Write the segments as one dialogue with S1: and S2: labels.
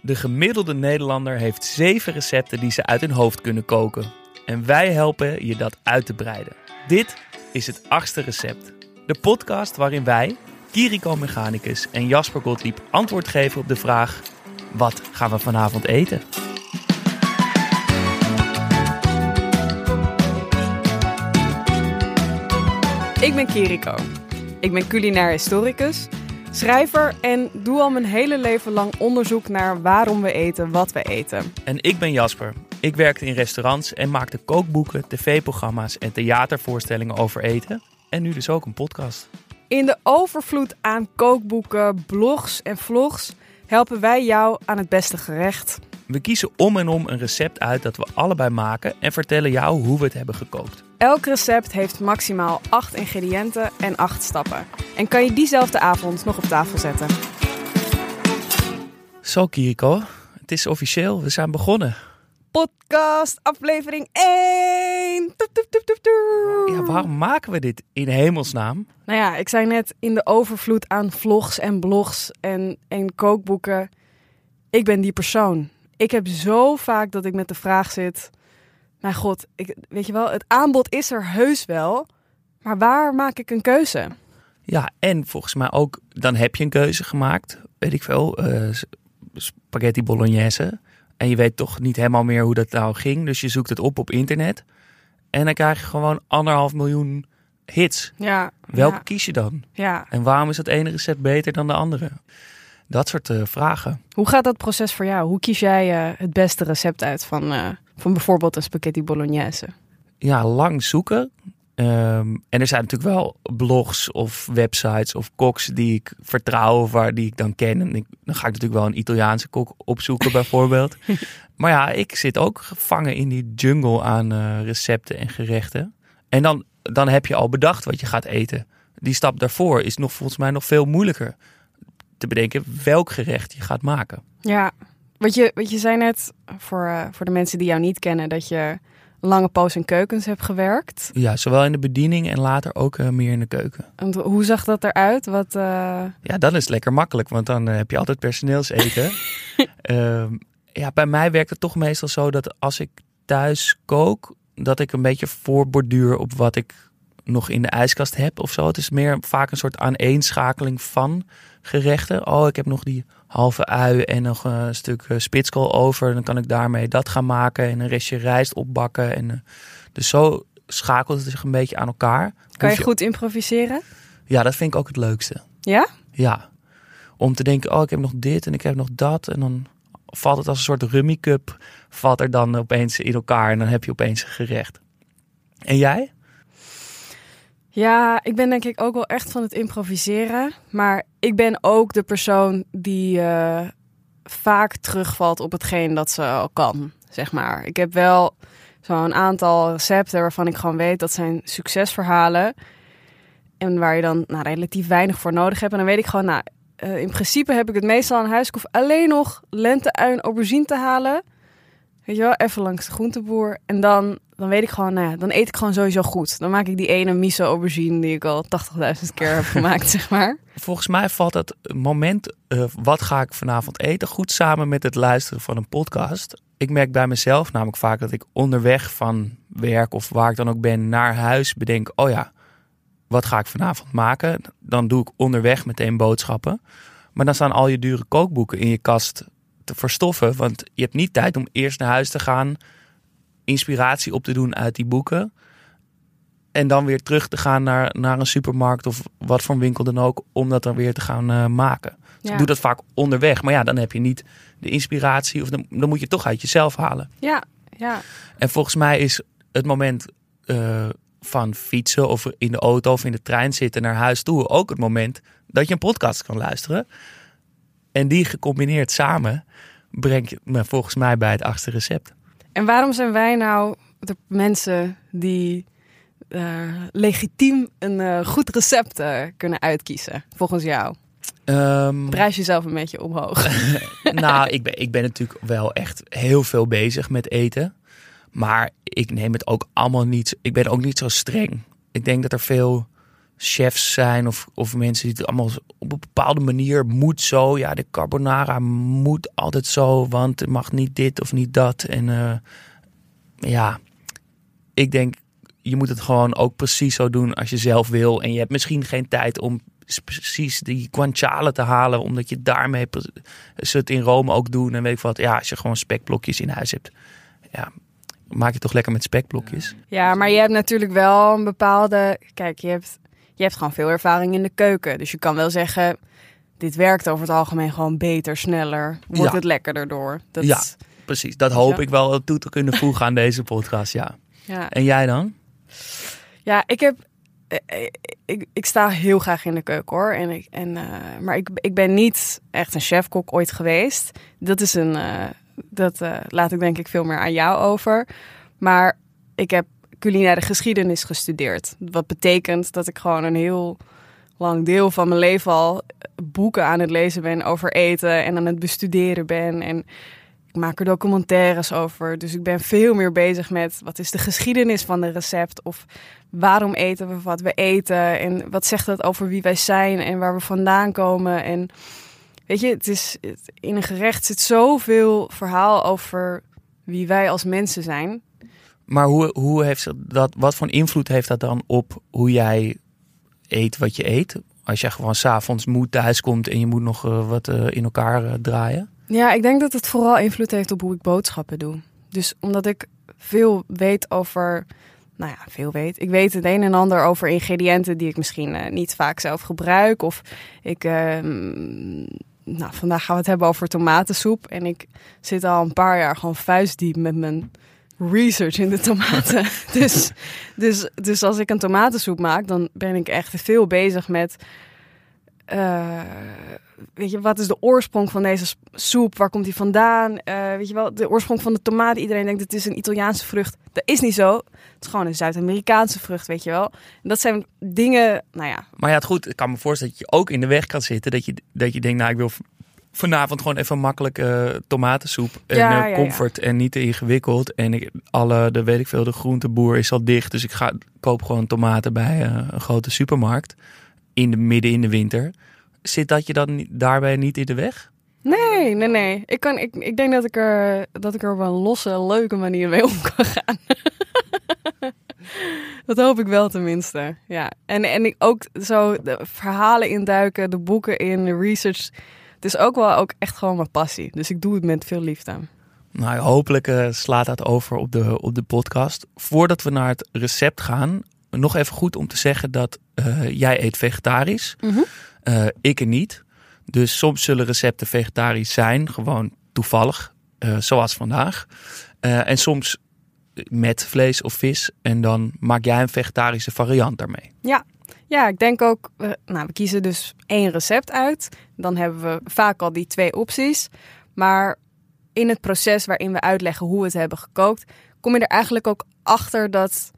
S1: De gemiddelde Nederlander heeft zeven recepten die ze uit hun hoofd kunnen koken. En wij helpen je dat uit te breiden. Dit is het achtste recept. De podcast waarin wij, Kiriko Mechanicus en Jasper Gottlieb antwoord geven op de vraag: wat gaan we vanavond eten?
S2: Ik ben Kiriko. Ik ben culinair historicus, schrijver en doe al mijn hele leven lang onderzoek naar waarom we eten wat we eten.
S1: En ik ben Jasper. Ik werkte in restaurants en maakte kookboeken, tv-programma's en theatervoorstellingen over eten. En nu dus ook een podcast.
S2: In de overvloed aan kookboeken, blogs en vlogs helpen wij jou aan het beste gerecht.
S1: We kiezen om en om een recept uit dat we allebei maken en vertellen jou hoe we het hebben gekookt.
S2: Elk recept heeft maximaal 8 ingrediënten en 8 stappen. En kan je diezelfde avond nog op tafel zetten.
S1: Zo Kiriko, het is officieel, we zijn begonnen.
S2: Podcast aflevering 1. Toep, toep, toep, toep, toep.
S1: Ja, waarom maken we dit in hemelsnaam?
S2: Nou ja, ik zei net in de overvloed aan vlogs en blogs en, en kookboeken. Ik ben die persoon. Ik heb zo vaak dat ik met de vraag zit. Mijn god, ik, weet je wel, het aanbod is er heus wel. Maar waar maak ik een keuze?
S1: Ja, en volgens mij ook, dan heb je een keuze gemaakt. Weet ik veel, eh, spaghetti bolognese. En je weet toch niet helemaal meer hoe dat nou ging. Dus je zoekt het op op internet. En dan krijg je gewoon anderhalf miljoen hits.
S2: Ja.
S1: Welke
S2: Ja,
S1: kies je dan?
S2: ja.
S1: En waarom is het ene recept beter dan de andere? Dat soort eh, vragen.
S2: Hoe gaat dat proces voor jou? Hoe kies jij eh, het beste recept uit van, eh, van bijvoorbeeld een spaghetti bolognese?
S1: ja, lang zoeken. Ehm, en er zijn natuurlijk wel blogs of websites of koks die ik vertrouw of waar die ik dan ken. En ik, dan ga ik natuurlijk wel een Italiaanse kok opzoeken bijvoorbeeld. maar ja, ik zit ook gevangen in die jungle aan recepten en gerechten. En dan, dan heb je al bedacht wat je gaat eten. Die stap daarvoor is nog volgens mij nog veel moeilijker te bedenken welk gerecht je gaat maken.
S2: Ja, wat je, wat je zei net, voor, eh, voor de mensen die jou niet kennen, dat je lange poos in keukens hebt gewerkt.
S1: Ja, zowel in de bediening en later ook eh, meer in de keuken.
S2: En hoe zag dat eruit? Wat, eh,
S1: Ja, dan is het lekker makkelijk, want dan heb je altijd personeelseten. Ehm, ja, bij mij werkt het toch meestal zo dat als ik thuis kook, dat ik een beetje voorborduur op wat ik nog in de ijskast heb of zo. Het is meer vaak een soort aaneenschakeling van gerechten. Oh, ik heb nog die halve ui en nog een stuk eh, spitskool over. Dan kan ik daarmee dat gaan maken en een restje rijst opbakken. En, eh, dus zo schakelt het zich een beetje aan elkaar.
S2: kan je goed improviseren?
S1: Ja, dat vind ik ook het leukste.
S2: Ja?
S1: Ja, om te denken, oh, ik heb nog dit en ik heb nog dat. En dan valt het als een soort rummy cup, valt er dan opeens in elkaar en dan heb je opeens een gerecht. En jij?
S2: Ja, ik ben denk ik ook wel echt van het improviseren. Maar ik ben ook de persoon die eh, vaak terugvalt op hetgeen dat ze al kan, zeg maar. Ik heb wel zo'n aantal recepten waarvan ik gewoon weet dat zijn succesverhalen. En waar je dan nou, relatief weinig voor nodig hebt. En dan weet ik gewoon, nou, eh, in principe heb ik het meestal aan huis. Ik hoef alleen nog lente, ui en aubergine te halen. Weet je wel, even langs de groenteboer. En dan, dan weet ik gewoon, nou ja, dan eet ik gewoon sowieso goed. Dan maak ik die ene miso aubergine die ik al 80.000 keer heb gemaakt, zeg maar.
S1: Volgens mij valt het moment, eh, wat ga ik vanavond eten, goed samen met het luisteren van een podcast. Ik merk bij mezelf namelijk vaak dat ik onderweg van werk of waar ik dan ook ben naar huis bedenk, oh ja, wat ga ik vanavond maken? Dan doe ik onderweg meteen boodschappen. Maar dan staan al je dure kookboeken in je kast te verstoffen, want je hebt niet tijd om eerst naar huis te gaan, inspiratie op te doen uit die boeken. En dan weer terug te gaan naar, naar een supermarkt of wat voor winkel dan ook, om dat dan weer te gaan eh, maken. Dus
S2: Ja.
S1: ik doe dat vaak onderweg. Maar ja, dan heb je niet de inspiratie of dan, dan moet je het toch uit jezelf halen.
S2: Ja, ja.
S1: En volgens mij is het moment eh, van fietsen of in de auto of in de trein zitten naar huis toe ook het moment dat je een podcast kan luisteren. En die gecombineerd samen brengt me volgens mij bij het achtste recept.
S2: En waarom zijn wij nou de mensen die eh, legitiem een eh, goed recept eh, kunnen uitkiezen, volgens jou?
S1: Ehm,
S2: Prijs jezelf een beetje omhoog.
S1: nou, ik ben, ik ben natuurlijk wel echt heel veel bezig met eten. Maar ik neem het ook allemaal niet. Ik ben ook niet zo streng. Ik denk dat er veel chefs zijn of, of mensen die het allemaal op een bepaalde manier moet zo. Ja, de carbonara moet altijd zo, want het mag niet dit of niet dat. En uh, ja, ik denk, je moet het gewoon ook precies zo doen als je zelf wil. En je hebt misschien geen tijd om precies die guanciale te halen, omdat je daarmee ze het in Rome ook doen. En weet ik wat, ja, als je gewoon spekblokjes in huis hebt, ja, maak je toch lekker met spekblokjes.
S2: Ja, maar je hebt natuurlijk wel een bepaalde. Kijk, je hebt, je hebt gewoon veel ervaring in de keuken. Dus je kan wel zeggen. Dit werkt over het algemeen gewoon beter, sneller. Wordt het lekkerder door.
S1: Dat ja, precies. Dat hoop ik wel toe te kunnen voegen aan deze podcast, ja. ja. En jij dan?
S2: Ja, ik heb eh, eh, ik, ik sta heel graag in de keuken hoor. En ik, en, uh, maar ik, ik ben niet echt een chefkok ooit geweest. Dat is een. Uh, dat uh, laat ik denk ik veel meer aan jou over. Maar ik heb culinaire geschiedenis gestudeerd. Wat betekent dat ik gewoon een heel lang deel van mijn leven al boeken aan het lezen ben over eten en aan het bestuderen ben. En ik maak er documentaires over. Dus ik ben veel meer bezig met wat is de geschiedenis van de recept of waarom eten we wat we eten en wat zegt dat over wie wij zijn en waar we vandaan komen. En weet je, het is in een gerecht zit zoveel verhaal over wie wij als mensen zijn.
S1: Maar hoe, hoe heeft dat, wat voor invloed heeft dat dan op hoe jij eet wat je eet? Als je gewoon s'avonds moe thuis komt en je moet nog uh, wat uh, in elkaar uh, draaien?
S2: Ja, ik denk dat het vooral invloed heeft op hoe ik boodschappen doe. Dus omdat ik veel weet over, nou ja, veel weet. Ik weet het een en ander over ingrediënten die ik misschien niet vaak zelf gebruik. Of ik, uh, nou, vandaag gaan we het hebben over tomatensoep. En ik zit al een paar jaar gewoon vuistdiep met mijn research in de tomaten. dus, dus, dus als ik een tomatensoep maak, dan ben ik echt veel bezig met uh, weet je, wat is de oorsprong van deze soep? Waar komt die vandaan? Uh, weet je wel, de oorsprong van de tomaat. Iedereen denkt het is een Italiaanse vrucht. Dat is niet zo. Het is gewoon een Zuid-Amerikaanse vrucht, weet je wel. En dat zijn dingen, nou ja.
S1: Maar ja, het goed. Ik kan me voorstellen dat je ook in de weg kan zitten. Dat je, dat je denkt, nou, ik wil vanavond gewoon even makkelijke uh, tomatensoep. En ja, comfort en niet te ingewikkeld. En ik, alle, de weet ik veel, de groenteboer is al dicht. Dus ik ga, koop gewoon tomaten bij een grote supermarkt in de midden in de winter. Zit dat je dan daarbij niet in de weg?
S2: Nee, nee, nee. Ik, kan, ik, ik denk dat ik, er, dat ik er op een losse, leuke manier mee om kan gaan. dat hoop ik wel tenminste. Ja. En, en ik ook zo de verhalen induiken, de boeken in, de research. Het is ook wel ook echt gewoon mijn passie. Dus ik doe het met veel liefde.
S1: Nou, hopelijk uh, slaat dat over op de, op de podcast. Voordat we naar het recept gaan, nog even goed om te zeggen dat uh, jij eet vegetarisch. Mm uh, ik er niet. Dus soms zullen recepten vegetarisch zijn, gewoon toevallig, zoals vandaag. en soms met vlees of vis. En dan maak jij een vegetarische variant daarmee.
S2: Ja, ja, ik denk ook, nou, we kiezen dus één recept uit. Dan hebben we vaak al die twee opties. Maar in het proces waarin we uitleggen hoe we het hebben gekookt, kom je er eigenlijk ook achter dat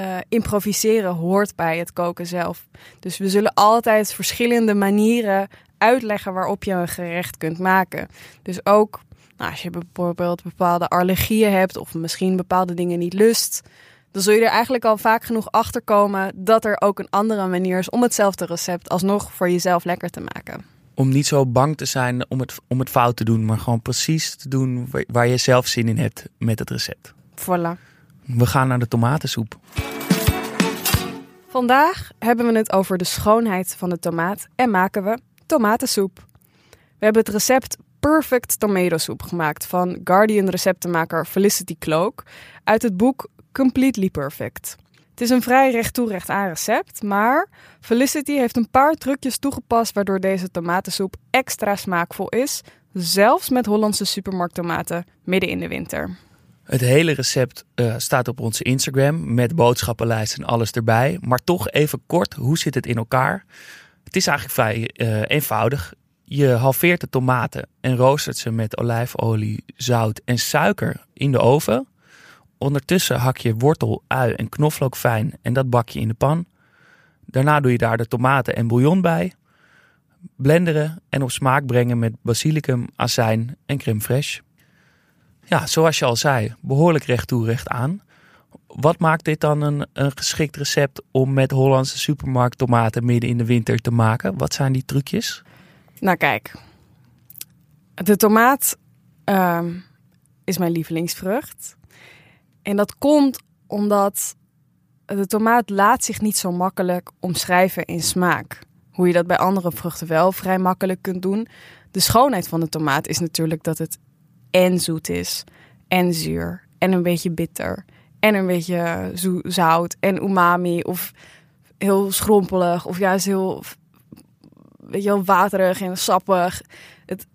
S2: uh, improviseren hoort bij het koken zelf. Dus we zullen altijd verschillende manieren uitleggen waarop je een gerecht kunt maken. Dus ook nou, als je bijvoorbeeld bepaalde allergieën hebt of misschien bepaalde dingen niet lust, dan zul je er eigenlijk al vaak genoeg achter komen dat er ook een andere manier is om hetzelfde recept alsnog voor jezelf lekker te maken.
S1: Om niet zo bang te zijn om het, om het fout te doen, maar gewoon precies te doen waar, je zelf zin in hebt met het recept.
S2: Voilà.
S1: We gaan naar de tomatensoep.
S2: Vandaag hebben we het over de schoonheid van de tomaat en maken we tomatensoep. We hebben het recept Perfect Tomato Soup gemaakt van Guardian receptenmaker Felicity Cloak uit het boek Completely Perfect. Het is een vrij recht toe recht aan recept, maar Felicity heeft een paar trucjes toegepast waardoor deze tomatensoep extra smaakvol is, zelfs met Hollandse supermarkttomaten midden in de winter.
S1: Het hele recept uh, staat op onze Instagram met boodschappenlijst en alles erbij. Maar toch even kort, hoe zit het in elkaar? Het is eigenlijk vrij uh, eenvoudig. Je halveert de tomaten en roostert ze met olijfolie, zout en suiker in de oven. Ondertussen hak je wortel, ui en knoflook fijn en dat bak je in de pan. Daarna doe je daar de tomaten en bouillon bij. Blenderen en op smaak brengen met basilicum, azijn en crème fraîche. Ja, zoals je al zei, behoorlijk recht toe, recht aan. wat maakt dit dan een, geschikt recept om met Hollandse supermarkt tomaten midden in de winter te maken? Wat zijn die trucjes?
S2: Nou kijk, de tomaat ehm, is mijn lievelingsvrucht. En dat komt omdat de tomaat laat zich niet zo makkelijk omschrijven in smaak. Hoe je dat bij andere vruchten wel vrij makkelijk kunt doen. De schoonheid van de tomaat is natuurlijk dat het en zoet is, en zuur, en een beetje bitter, en een beetje zout, en umami, of heel schrompelig, of juist heel, weet je wel, waterig en sappig.
S1: Het,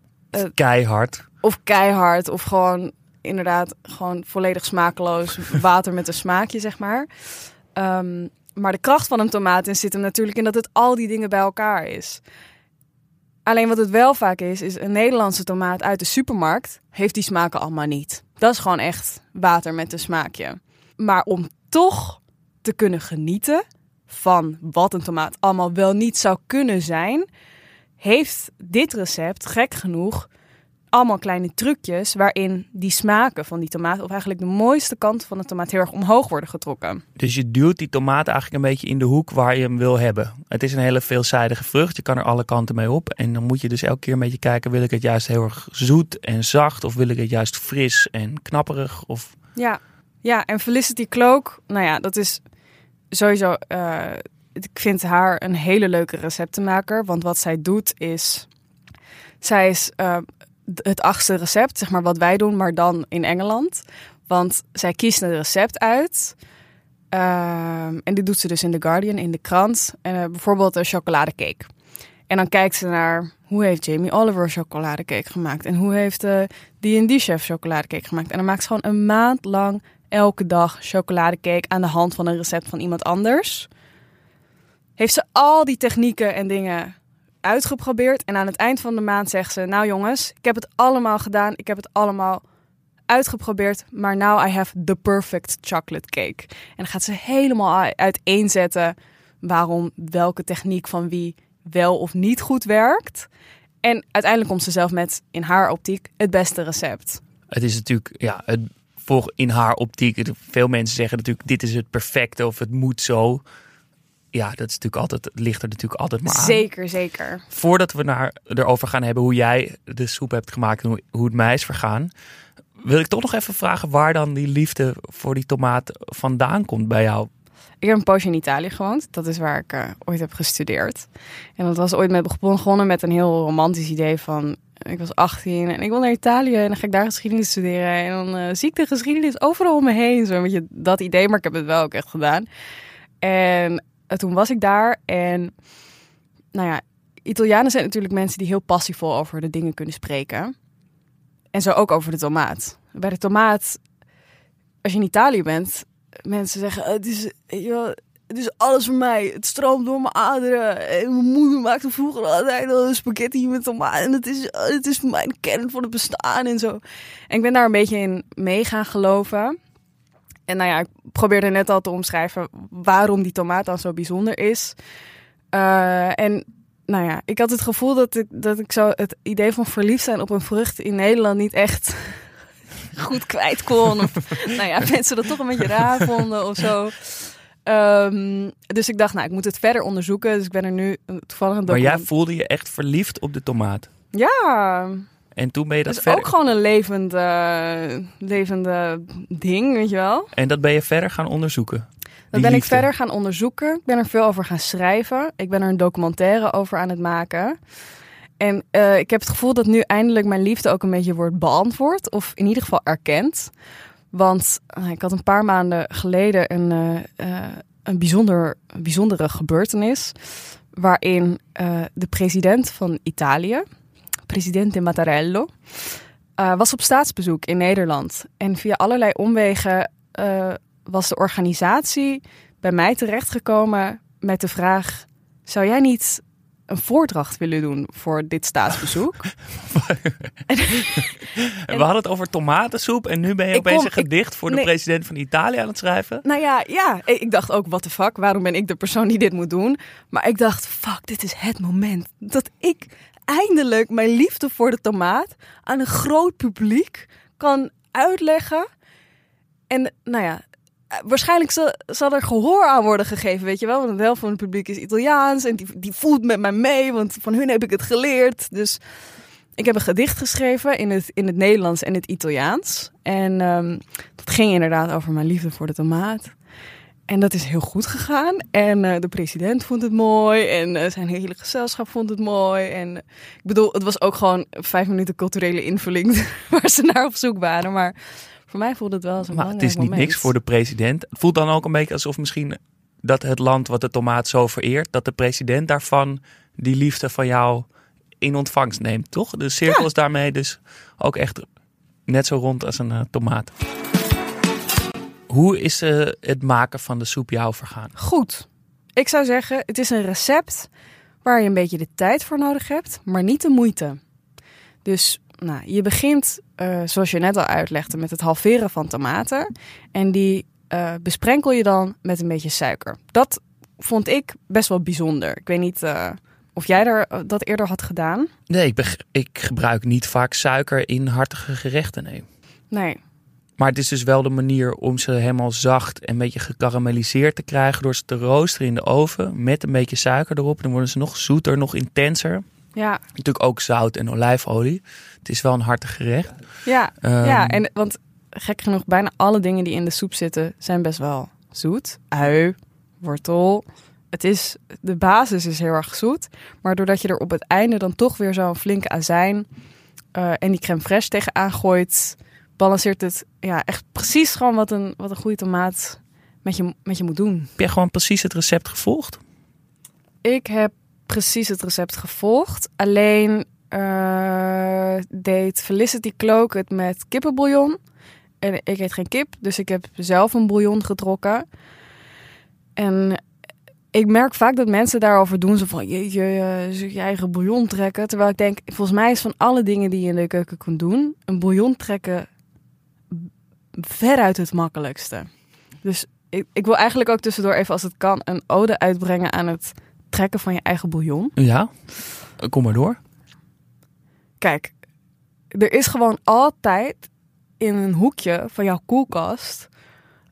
S1: keihard.
S2: Of keihard, of gewoon inderdaad gewoon volledig smakeloos water met een smaakje, zeg maar. Ehm, maar de kracht van een tomaat zit hem natuurlijk in dat het al die dingen bij elkaar is. Alleen wat het wel vaak is, is een Nederlandse tomaat uit de supermarkt heeft die smaken allemaal niet. Dat is gewoon echt water met een smaakje. Maar om toch te kunnen genieten van wat een tomaat allemaal wel niet zou kunnen zijn, heeft dit recept gek genoeg allemaal kleine trucjes waarin die smaken van die tomaat, of eigenlijk de mooiste kant van de tomaat, heel erg omhoog worden getrokken.
S1: Dus je duwt die tomaat eigenlijk een beetje in de hoek waar je hem wil hebben. Het is een hele veelzijdige vrucht, je kan er alle kanten mee op. En dan moet je dus elke keer een beetje kijken, wil ik het juist heel erg zoet en zacht, of wil ik het juist fris en knapperig? Of...
S2: Ja. ja, en Felicity Cloak, nou ja, dat is sowieso... Uh, ik vind haar een hele leuke receptenmaker, want wat zij doet is... Zij is uh, het achtste recept, zeg maar wat wij doen, maar dan in Engeland. Want zij kiest een recept uit. Ehm, en die doet ze dus in The Guardian, in de krant. En uh, bijvoorbeeld een chocoladecake. En dan kijkt ze naar hoe heeft Jamie Oliver chocoladecake gemaakt. En hoe heeft uh, D&D-chef chocoladecake gemaakt. En dan maakt ze gewoon een maand lang elke dag chocoladecake aan de hand van een recept van iemand anders. Heeft ze al die technieken en dingen uitgeprobeerd. En aan het eind van de maand zegt ze: Nou jongens, ik heb het allemaal gedaan. Ik heb het allemaal uitgeprobeerd. Maar now I have the perfect chocolate cake. En gaat ze helemaal uiteenzetten waarom welke techniek van wie wel of niet goed werkt. En uiteindelijk komt ze zelf met, in haar optiek, het beste recept.
S1: Het is natuurlijk, ja, het, voor in haar optiek, veel mensen zeggen natuurlijk, dit is het perfecte of het moet zo ja, dat is natuurlijk altijd, ligt er natuurlijk altijd maar aan.
S2: Zeker, zeker.
S1: Voordat we naar, erover gaan hebben hoe jij de soep hebt gemaakt en hoe, hoe het mij is vergaan, wil ik toch nog even vragen waar dan die liefde voor die tomaat vandaan komt bij jou.
S2: Ik heb een poosje in Italië gewoond. Dat is waar ik uh, ooit heb gestudeerd. En dat was ooit met begonnen met een heel romantisch idee van... Ik was 18 en ik wil naar Italië en dan ga ik daar geschiedenis studeren. En dan uh, zie ik de geschiedenis overal om me heen. Zo een dat idee, maar ik heb het wel ook echt gedaan. En eh, toen was ik daar en nou ja, Italianen zijn natuurlijk mensen die heel passievol over de dingen kunnen spreken. En zo ook over de tomaat. Bij de tomaat, als je in Italië bent, mensen zeggen: het is, joh, het is alles voor mij. Het stroomt door mijn aderen. En mijn moeder maakte vroeger altijd al spaghetti met tomaat. En het is, het is mijn kern van het bestaan en zo. En ik ben daar een beetje in mee gaan geloven. En nou ja, ik probeerde net al te omschrijven waarom die tomaat dan zo bijzonder is. Uh, en nou ja, ik had het gevoel dat ik, dat ik zo het idee van verliefd zijn op een vrucht in Nederland niet echt goed kwijt kon. Of nou ja, mensen dat toch een beetje raar vonden of zo. Um, dus ik dacht, nou, ik moet het verder onderzoeken. Dus ik ben er nu toevallig een
S1: document... Maar jij voelde je echt verliefd op de tomaat?
S2: Ja,
S1: en toen ben je
S2: dat,
S1: is
S2: ook gewoon een levende, levende ding, weet je wel.
S1: En dat ben je verder gaan onderzoeken?
S2: Dat ben ik verder gaan onderzoeken. Ik ben er veel over gaan schrijven. Ik ben er een documentaire over aan het maken. En uh, ik heb het gevoel dat nu eindelijk mijn liefde ook een beetje wordt beantwoord. Of in ieder geval erkend. Want uh, ik had een paar maanden geleden een, uh, een, bijzonder, een bijzondere gebeurtenis. Waarin de president van Italië, president Mattarello, uh, was op staatsbezoek in Nederland. En via allerlei omwegen uh, was de organisatie bij mij terechtgekomen met de vraag: zou jij niet een voordracht willen doen voor dit staatsbezoek.
S1: en, we hadden het over tomatensoep en nu ben je opeens een gedicht voor de president van Italië aan het schrijven.
S2: Nou ja, ja, ik dacht ook, what the fuck, waarom ben ik de persoon die dit moet doen? Maar ik dacht, fuck, dit is het moment dat ik eindelijk mijn liefde voor de tomaat aan een groot publiek kan uitleggen. En nou ja, waarschijnlijk zal, er gehoor aan worden gegeven, weet je wel. Want de helft van het publiek is Italiaans en die, die voelt met mij mee, want van hun heb ik het geleerd. Dus ik heb een gedicht geschreven in het, in het Nederlands en het Italiaans. En um, dat ging inderdaad over mijn liefde voor de tomaat. En dat is heel goed gegaan. En uh, de president vond het mooi. En uh, zijn hele gezelschap vond het mooi. En ik bedoel, het was ook gewoon vijf minuten culturele invulling waar ze naar op zoek waren. Maar voor mij voelde het wel zo'n
S1: Maar het is niet niks voor de president. Het voelt dan ook een beetje alsof misschien dat het land wat de tomaat zo vereert, dat de president daarvan die liefde van jou in ontvangst neemt, toch? De cirkel is daarmee dus ook echt net zo rond als een uh, tomaat. Hoe is uh, het maken van de soep jou vergaan?
S2: Goed. Ik zou zeggen, het is een recept waar je een beetje de tijd voor nodig hebt, maar niet de moeite. Dus nou, je begint, uh, zoals je net al uitlegde, met het halveren van tomaten. En die uh, besprenkel je dan met een beetje suiker. Dat vond ik best wel bijzonder. Ik weet niet uh, of jij daar dat eerder had gedaan.
S1: Nee, ik, ik, gebruik niet vaak suiker in hartige gerechten. Nee.
S2: Nee.
S1: Maar het is dus wel de manier om ze helemaal zacht en een beetje gekarameliseerd te krijgen door ze te roosteren in de oven met een beetje suiker erop. Dan worden ze nog zoeter, nog intenser.
S2: Ja.
S1: Natuurlijk ook zout en olijfolie. Het is wel een hartig gerecht.
S2: Ja, um, ja en, want gek genoeg, bijna alle dingen die in de soep zitten zijn best wel zoet. Ui, wortel. Het is, de basis is heel erg zoet. Maar doordat je er op het einde dan toch weer zo'n flinke azijn uh, en die crème fraîche tegenaan gooit, balanceert het ja, echt precies gewoon wat een, wat een goede tomaat met je, met je moet doen.
S1: Heb je gewoon precies het recept gevolgd?
S2: Ik heb precies het recept gevolgd. Alleen uh, deed Felicity Cloak het met kippenbouillon. En ik eet geen kip, dus ik heb zelf een bouillon getrokken. En ik merk vaak dat mensen daarover doen. Zo van, jeetje, uh, je eigen bouillon trekken. Terwijl ik denk, volgens mij is van alle dingen die je in de keuken kunt doen... een bouillon trekken veruit het makkelijkste. Dus ik, ik wil eigenlijk ook tussendoor even, als het kan... een ode uitbrengen aan het trekken van je eigen bouillon.
S1: Ja, kom maar door.
S2: Kijk, er is gewoon altijd in een hoekje van jouw koelkast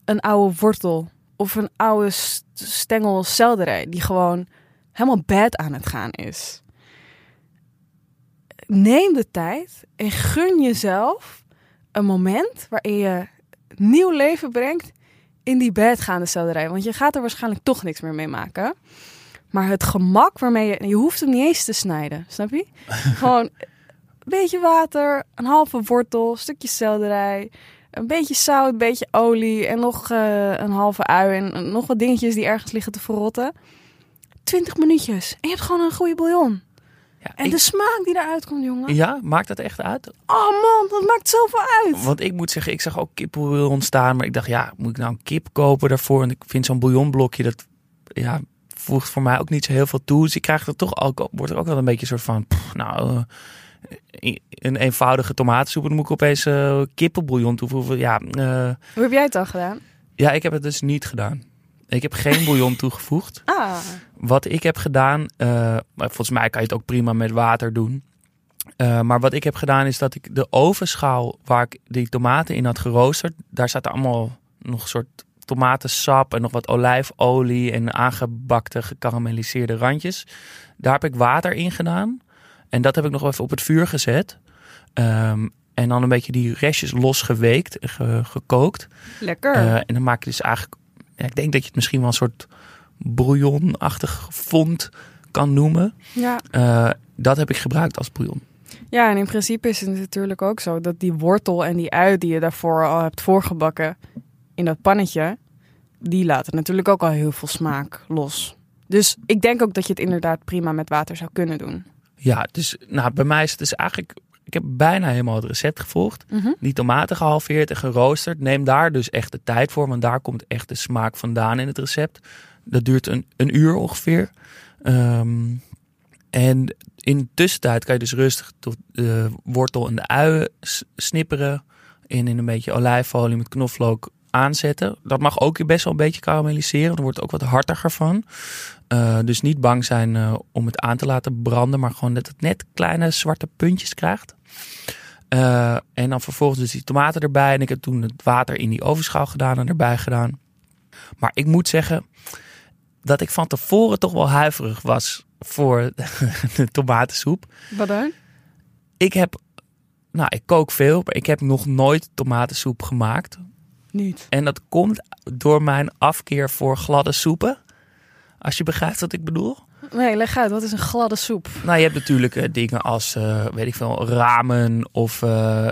S2: een oude wortel of een oude stengel selderij die gewoon helemaal bad aan het gaan is. Neem de tijd en gun jezelf een moment waarin je nieuw leven brengt in die bedgaande selderij. Want je gaat er waarschijnlijk toch niks meer mee maken. Maar het gemak waarmee je... Je hoeft hem niet eens te snijden, snap je? Gewoon een beetje water, een halve wortel, een stukje selderij... Een beetje zout, een beetje olie en nog uh, een halve ui en nog wat dingetjes die ergens liggen te verrotten. 20 minuutjes en je hebt gewoon een goede bouillon. Ja, en ik... de smaak die eruit komt, jongen.
S1: Ja, maakt dat echt uit?
S2: Oh man, dat maakt zoveel uit.
S1: Want ik moet zeggen, ik zag ook kipbouillon staan, maar ik dacht, ja, moet ik nou een kip kopen daarvoor? En ik vind zo'n bouillonblokje, dat ja, voegt voor mij ook niet zo heel veel toe. Dus ik krijg er toch ook, wordt er ook wel een beetje een soort van, pff, nou, uh, een eenvoudige tomatensoep. Dan moet ik opeens uh, kippenbouillon toevoegen. Ja, uh,
S2: Hoe heb jij het dan gedaan?
S1: Ja, ik heb het dus niet gedaan. Ik heb geen bouillon toegevoegd.
S2: Ah.
S1: Wat ik heb gedaan, uh, volgens mij kan je het ook prima met water doen. Uh, maar wat ik heb gedaan is dat ik de ovenschaal waar ik die tomaten in had geroosterd, daar zaten allemaal nog een soort tomatensap en nog wat olijfolie en aangebakte gekarameliseerde randjes. Daar heb ik water in gedaan. En dat heb ik nog even op het vuur gezet. Um, en dan een beetje die restjes losgeweekt, ge, gekookt.
S2: Lekker.
S1: Uh, en dan maak je dus eigenlijk, ja, ik denk dat je het misschien wel een soort bouillonachtig fond kan noemen.
S2: Ja.
S1: Uh, dat heb ik gebruikt als bouillon.
S2: Ja, en in principe is het natuurlijk ook zo dat die wortel en die ui die je daarvoor al hebt voorgebakken in dat pannetje, die laten natuurlijk ook al heel veel smaak los. Dus ik denk ook dat je het inderdaad prima met water zou kunnen doen.
S1: Ja, dus nou, bij mij is het dus eigenlijk. Ik heb bijna helemaal het recept gevolgd.
S2: Mhm.
S1: Mm -hmm. Die tomaten gehalveerd en geroosterd. Neem daar dus echt de tijd voor, want daar komt echt de smaak vandaan in het recept. Dat duurt een, een uur ongeveer. Um, en in de tussentijd kan je dus rustig de wortel en de uien snipperen. En in een beetje olijfolie met knoflook aanzetten. Dat mag ook best wel een beetje karamelliseren. Er wordt ook wat hartiger van. Uh, dus niet bang zijn uh, om het aan te laten branden. Maar gewoon dat het net kleine zwarte puntjes krijgt. Uh, en dan vervolgens dus die tomaten erbij. En ik heb toen het water in die ovenschaal gedaan en erbij gedaan. Maar ik moet zeggen dat ik van tevoren toch wel huiverig was voor de tomatensoep.
S2: Wat dan?
S1: Ik heb, nou, ik kook veel, maar ik heb nog nooit tomatensoep gemaakt.
S2: Niet.
S1: En dat komt door mijn afkeer voor gladde soepen. Als je begrijpt wat ik bedoel.
S2: Nee, leg uit. Wat is een gladde soep?
S1: Nou, je hebt natuurlijk eh, dingen als, eh, weet ik veel, ramen of eh,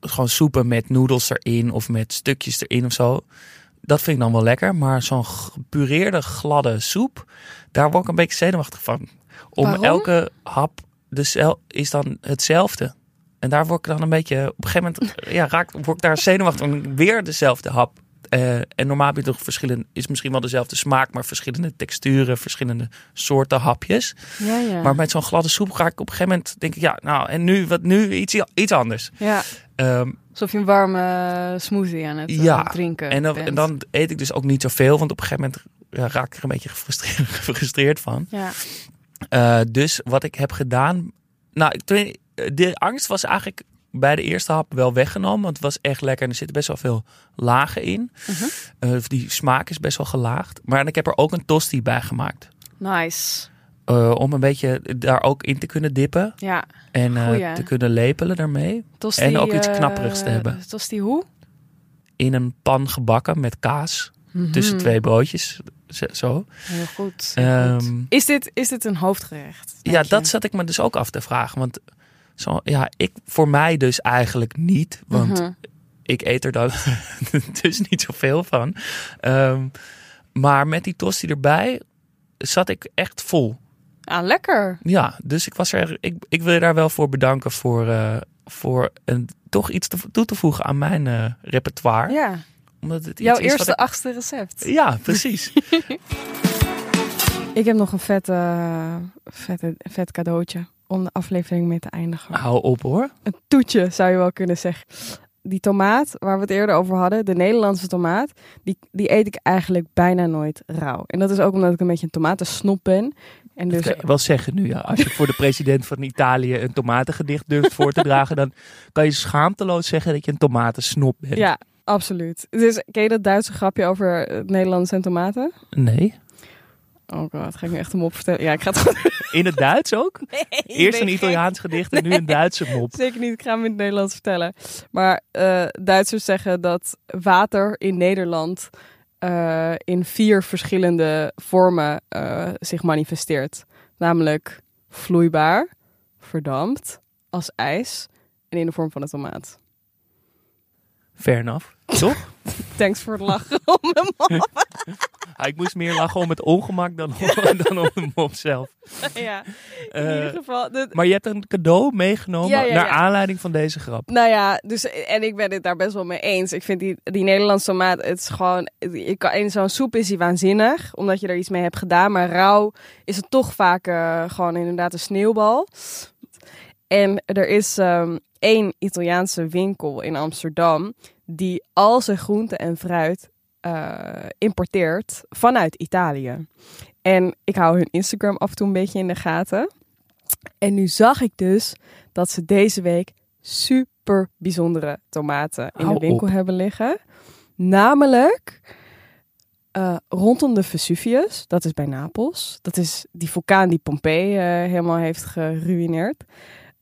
S1: gewoon soepen met noedels erin of met stukjes erin of zo. Dat vind ik dan wel lekker. Maar zo'n gepureerde gladde soep, daar word ik een beetje zenuwachtig van. Om
S2: Waarom?
S1: elke hap is dan hetzelfde. En daar word ik dan een beetje, op een gegeven moment ja, raak, word ik daar zenuwachtig om weer dezelfde hap. Eh, en normaal heb je toch verschillende, is misschien wel dezelfde smaak, maar verschillende texturen, verschillende soorten hapjes.
S2: Ja, ja.
S1: Maar met zo'n gladde soep ga ik op een gegeven moment denk ik, ja, nou en nu, wat nu iets, iets anders.
S2: ja.
S1: Ehm,
S2: Alsof je een warme smoothie aan het eh,
S1: Ja,
S2: drinken
S1: en, dan,
S2: bent.
S1: en dan eet ik dus ook niet zoveel, want op een gegeven moment raak ik er een beetje gefrustreerd, gefrustreerd van.
S2: Ja.
S1: Eh, dus wat ik heb gedaan, nou, de angst was eigenlijk bij de eerste hap wel weggenomen, want het was echt lekker en er zitten best wel veel lagen in.
S2: Mhm.
S1: Eh, die smaak is best wel gelaagd. Maar ik heb er ook een tosti bij gemaakt.
S2: Nice.
S1: Eh, om een beetje daar ook in te kunnen dippen
S2: Ja.
S1: en eh, te kunnen lepelen daarmee.
S2: Tosti,
S1: En ook iets knapperigs te hebben.
S2: Tosti hoe?
S1: In een pan gebakken met kaas tussen
S2: Mhm.
S1: twee broodjes. Zo-.
S2: Heel goed. heel goed.
S1: Ehm,
S2: Is, dit, is dit een hoofdgerecht?
S1: ja,
S2: je?
S1: dat zat ik me dus ook af te vragen. Want zo, ja, ik, voor mij dus eigenlijk niet. Want
S2: Mhm.
S1: ik eet er dan dus niet zoveel van. Ehm, maar met die tosti erbij zat ik echt vol.
S2: Ah, lekker.
S1: Ja, dus ik was er. Ik, ik wil je daar wel voor bedanken voor, eh, voor een, toch iets te, toe te voegen aan mijn eh, repertoire.
S2: Ja.
S1: Omdat het iets
S2: Jouw eerste
S1: ik-
S2: achtste recept.
S1: Ja, precies.
S2: Ik heb nog een vet, eh, vet, vet cadeautje om de aflevering mee te eindigen.
S1: Hou op hoor.
S2: Een toetje zou je wel kunnen zeggen. Die tomaat waar we het eerder over hadden, de Nederlandse tomaat, die, die eet ik eigenlijk bijna nooit rauw. En dat is ook omdat ik een beetje een tomatensnop ben. En
S1: Dat
S2: dus
S1: kan je wel zeggen nu. Ja. Als je voor de president van Italië een tomatengedicht durft voor te dragen, dan kan je schaamteloos zeggen dat je een tomatensnop bent.
S2: Ja, absoluut. Dus ken je dat Duitse grapje over het Nederlands en tomaten?
S1: Nee.
S2: Oh god, ga ik nu echt hem op vertellen? Ja, ik ga het gewoon...
S1: In het Duits ook? Eerst een Italiaans gedicht en nu een Duitse mop.
S2: Zeker niet, ik ga hem in het Nederlands vertellen. Maar eh, Duitsers zeggen dat water in Nederland eh, in vier verschillende vormen eh, zich manifesteert. Namelijk vloeibaar, verdampt, als ijs en in de vorm van een tomaat.
S1: Fair enough. Toch?
S2: Thanks voor het lachen om mijn mop.
S1: Ik moest meer lachen om het ongemak dan, dan om de mop zelf.
S2: ja, in
S1: Eh,
S2: ieder geval.
S1: maar je hebt een cadeau meegenomen
S2: Ja, ja,
S1: naar aanleiding van deze grap.
S2: Nou ja, dus, en ik ben het daar best wel mee eens. Ik vind die, die Nederlandse tomaat, het is gewoon, kan, in zo'n soep is die waanzinnig, omdat je er iets mee hebt gedaan. Maar rauw is het toch vaak eh, gewoon inderdaad een sneeuwbal. En er is ehm, één Italiaanse winkel in Amsterdam die al zijn groenten en fruit eh, importeert vanuit Italië. En ik hou hun Instagram af en toe een beetje in de gaten. En nu zag ik dus dat ze deze week super bijzondere tomaten in
S1: Hou
S2: de winkel
S1: op.
S2: hebben liggen. Namelijk eh, rondom de Vesuvius, dat is bij Napels. Dat is die vulkaan die Pompeii eh, helemaal heeft geruineerd.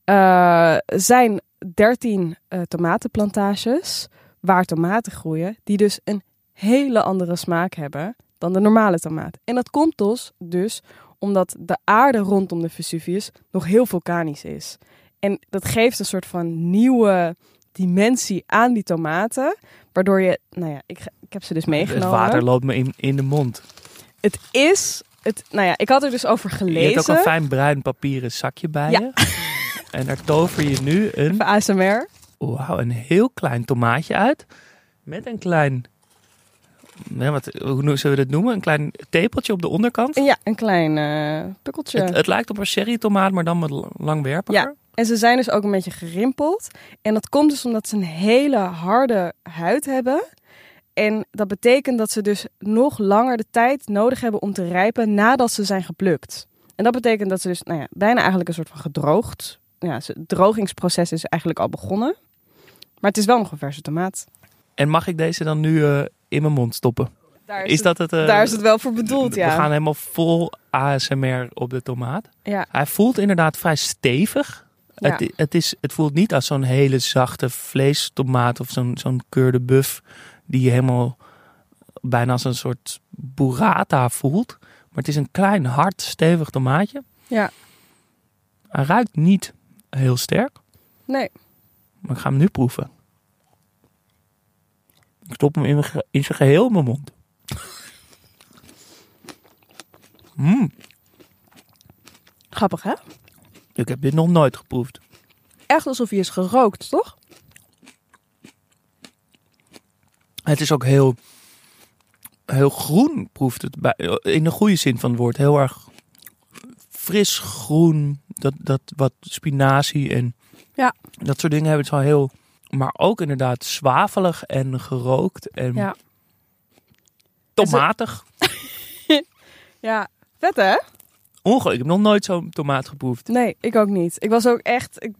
S2: Eh, zijn 13 eh, tomatenplantages waar tomaten groeien, die dus een hele andere smaak hebben dan de normale tomaat. En dat komt dus, dus omdat de aarde rondom de Vesuvius nog heel vulkanisch is. En dat geeft een soort van nieuwe dimensie aan die tomaten, waardoor je, nou ja, ik, ik heb ze dus
S1: Het
S2: meegenomen.
S1: water loopt me in, in de mond.
S2: Het is, het, nou ja, ik had er dus over
S1: Je
S2: gelezen.
S1: hebt ook een fijn bruin papieren zakje bij
S2: Ja.
S1: je. En daar tover je nu een,
S2: Even ASMR.
S1: Wauw, een heel klein tomaatje uit. Met een klein, nee, wat, hoe zullen we dat noemen? Een klein tepeltje op de onderkant.
S2: Ja, een klein eh pukkeltje.
S1: Het, het lijkt op een cherrytomaat, maar dan l- langwerpiger.
S2: Ja. En ze zijn dus ook een beetje gerimpeld. En dat komt dus omdat ze een hele harde huid hebben. En dat betekent dat ze dus nog langer de tijd nodig hebben om te rijpen nadat ze zijn geplukt. En dat betekent dat ze dus nou ja, bijna eigenlijk een soort van gedroogd. Ja, het drogingsproces is eigenlijk al begonnen. Maar het is wel nog een verse tomaat.
S1: En mag ik deze dan nu eh, in mijn mond stoppen.
S2: Daar
S1: Is dat het? eh,
S2: daar is het wel voor bedoeld, ja.
S1: We gaan helemaal vol ASMR op de tomaat.
S2: Ja,
S1: Hij voelt inderdaad vrij stevig.
S2: Ja.
S1: Het, het, is, het voelt niet als zo'n hele zachte vleestomaat of zo'n zo'n keur de buff die je helemaal bijna als een soort burrata voelt. Maar het is een klein, hard, stevig tomaatje.
S2: ja.
S1: Hij ruikt niet heel sterk,
S2: Nee.
S1: maar ik ga hem nu proeven. Ik stop hem in, mijn ge- in zijn geheel in mijn mond. Mm,
S2: Grappig, hè?
S1: ik heb dit nog nooit geproefd.
S2: Echt alsof hij is gerookt, toch?
S1: Het is ook heel, heel groen, proeft het. Bij, in de goede zin van het woord. Heel erg fris groen. Dat, dat wat spinazie en
S2: Ja.
S1: dat soort dingen hebben het zo heel... Maar ook inderdaad zwavelig en gerookt en
S2: Ja.
S1: tomatig.
S2: Ja, vet hè?
S1: Onge ik heb nog nooit zo'n tomaat geproefd.
S2: Nee, ik ook niet. Ik was ook echt... Ik,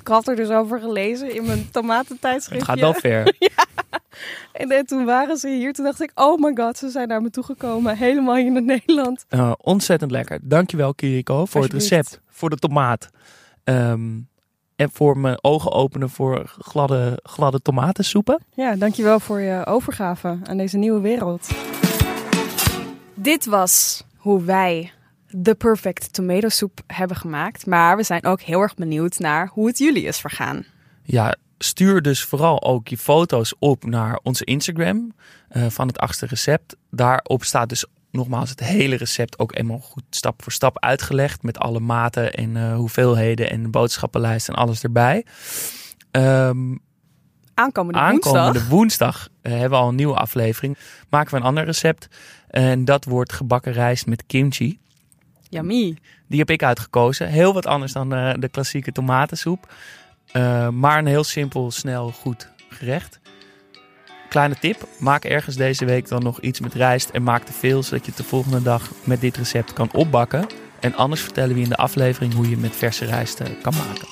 S2: ik had er dus over gelezen in mijn tomatentijdschriftje.
S1: Het gaat wel ver.
S2: En, en toen waren ze hier. Toen dacht ik, oh my god, ze zijn naar me toegekomen. Helemaal hier naar Nederland.
S1: Eh, ontzettend lekker. Dankjewel Kiriko voor het recept. Voor de tomaat. Ehm, en voor mijn ogen openen voor gladde, gladde tomatensoepen.
S2: Ja, dankjewel voor je overgave aan deze nieuwe wereld. Dit was hoe wij de perfect tomato soep hebben gemaakt. Maar we zijn ook heel erg benieuwd naar hoe het jullie is vergaan.
S1: Ja, stuur dus vooral ook je foto's op naar onze Instagram eh, van het achtste recept. Daarop staat dus nogmaals het hele recept ook eenmaal goed stap voor stap uitgelegd. Met alle maten en eh, hoeveelheden en de boodschappenlijst en alles erbij. Ehm,
S2: Aankomende,
S1: aankomende
S2: woensdag.
S1: woensdag eh, hebben we al een nieuwe aflevering. Maken we een ander recept. En dat wordt gebakken rijst met kimchi.
S2: Yummy.
S1: Die heb ik uitgekozen. Heel wat anders dan eh, de klassieke tomatensoep. Maar een heel simpel, snel, goed gerecht. Kleine tip. Maak ergens deze week dan nog iets met rijst. En maak te veel, zodat je het de volgende dag met dit recept kan opbakken. En anders vertellen we in de aflevering hoe je met verse rijst eh, kan maken.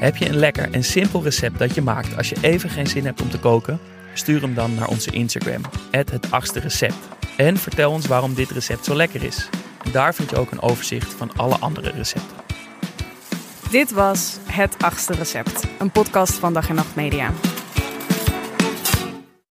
S1: Heb je een lekker en simpel recept dat je maakt als je even geen zin hebt om te koken? Stuur hem dan naar onze Instagram, het achtste recept. En vertel ons waarom dit recept zo lekker is. Daar vind je ook een overzicht van alle andere recepten.
S2: Dit was Het Achtste Recept. Een podcast van Dag en Nacht Media.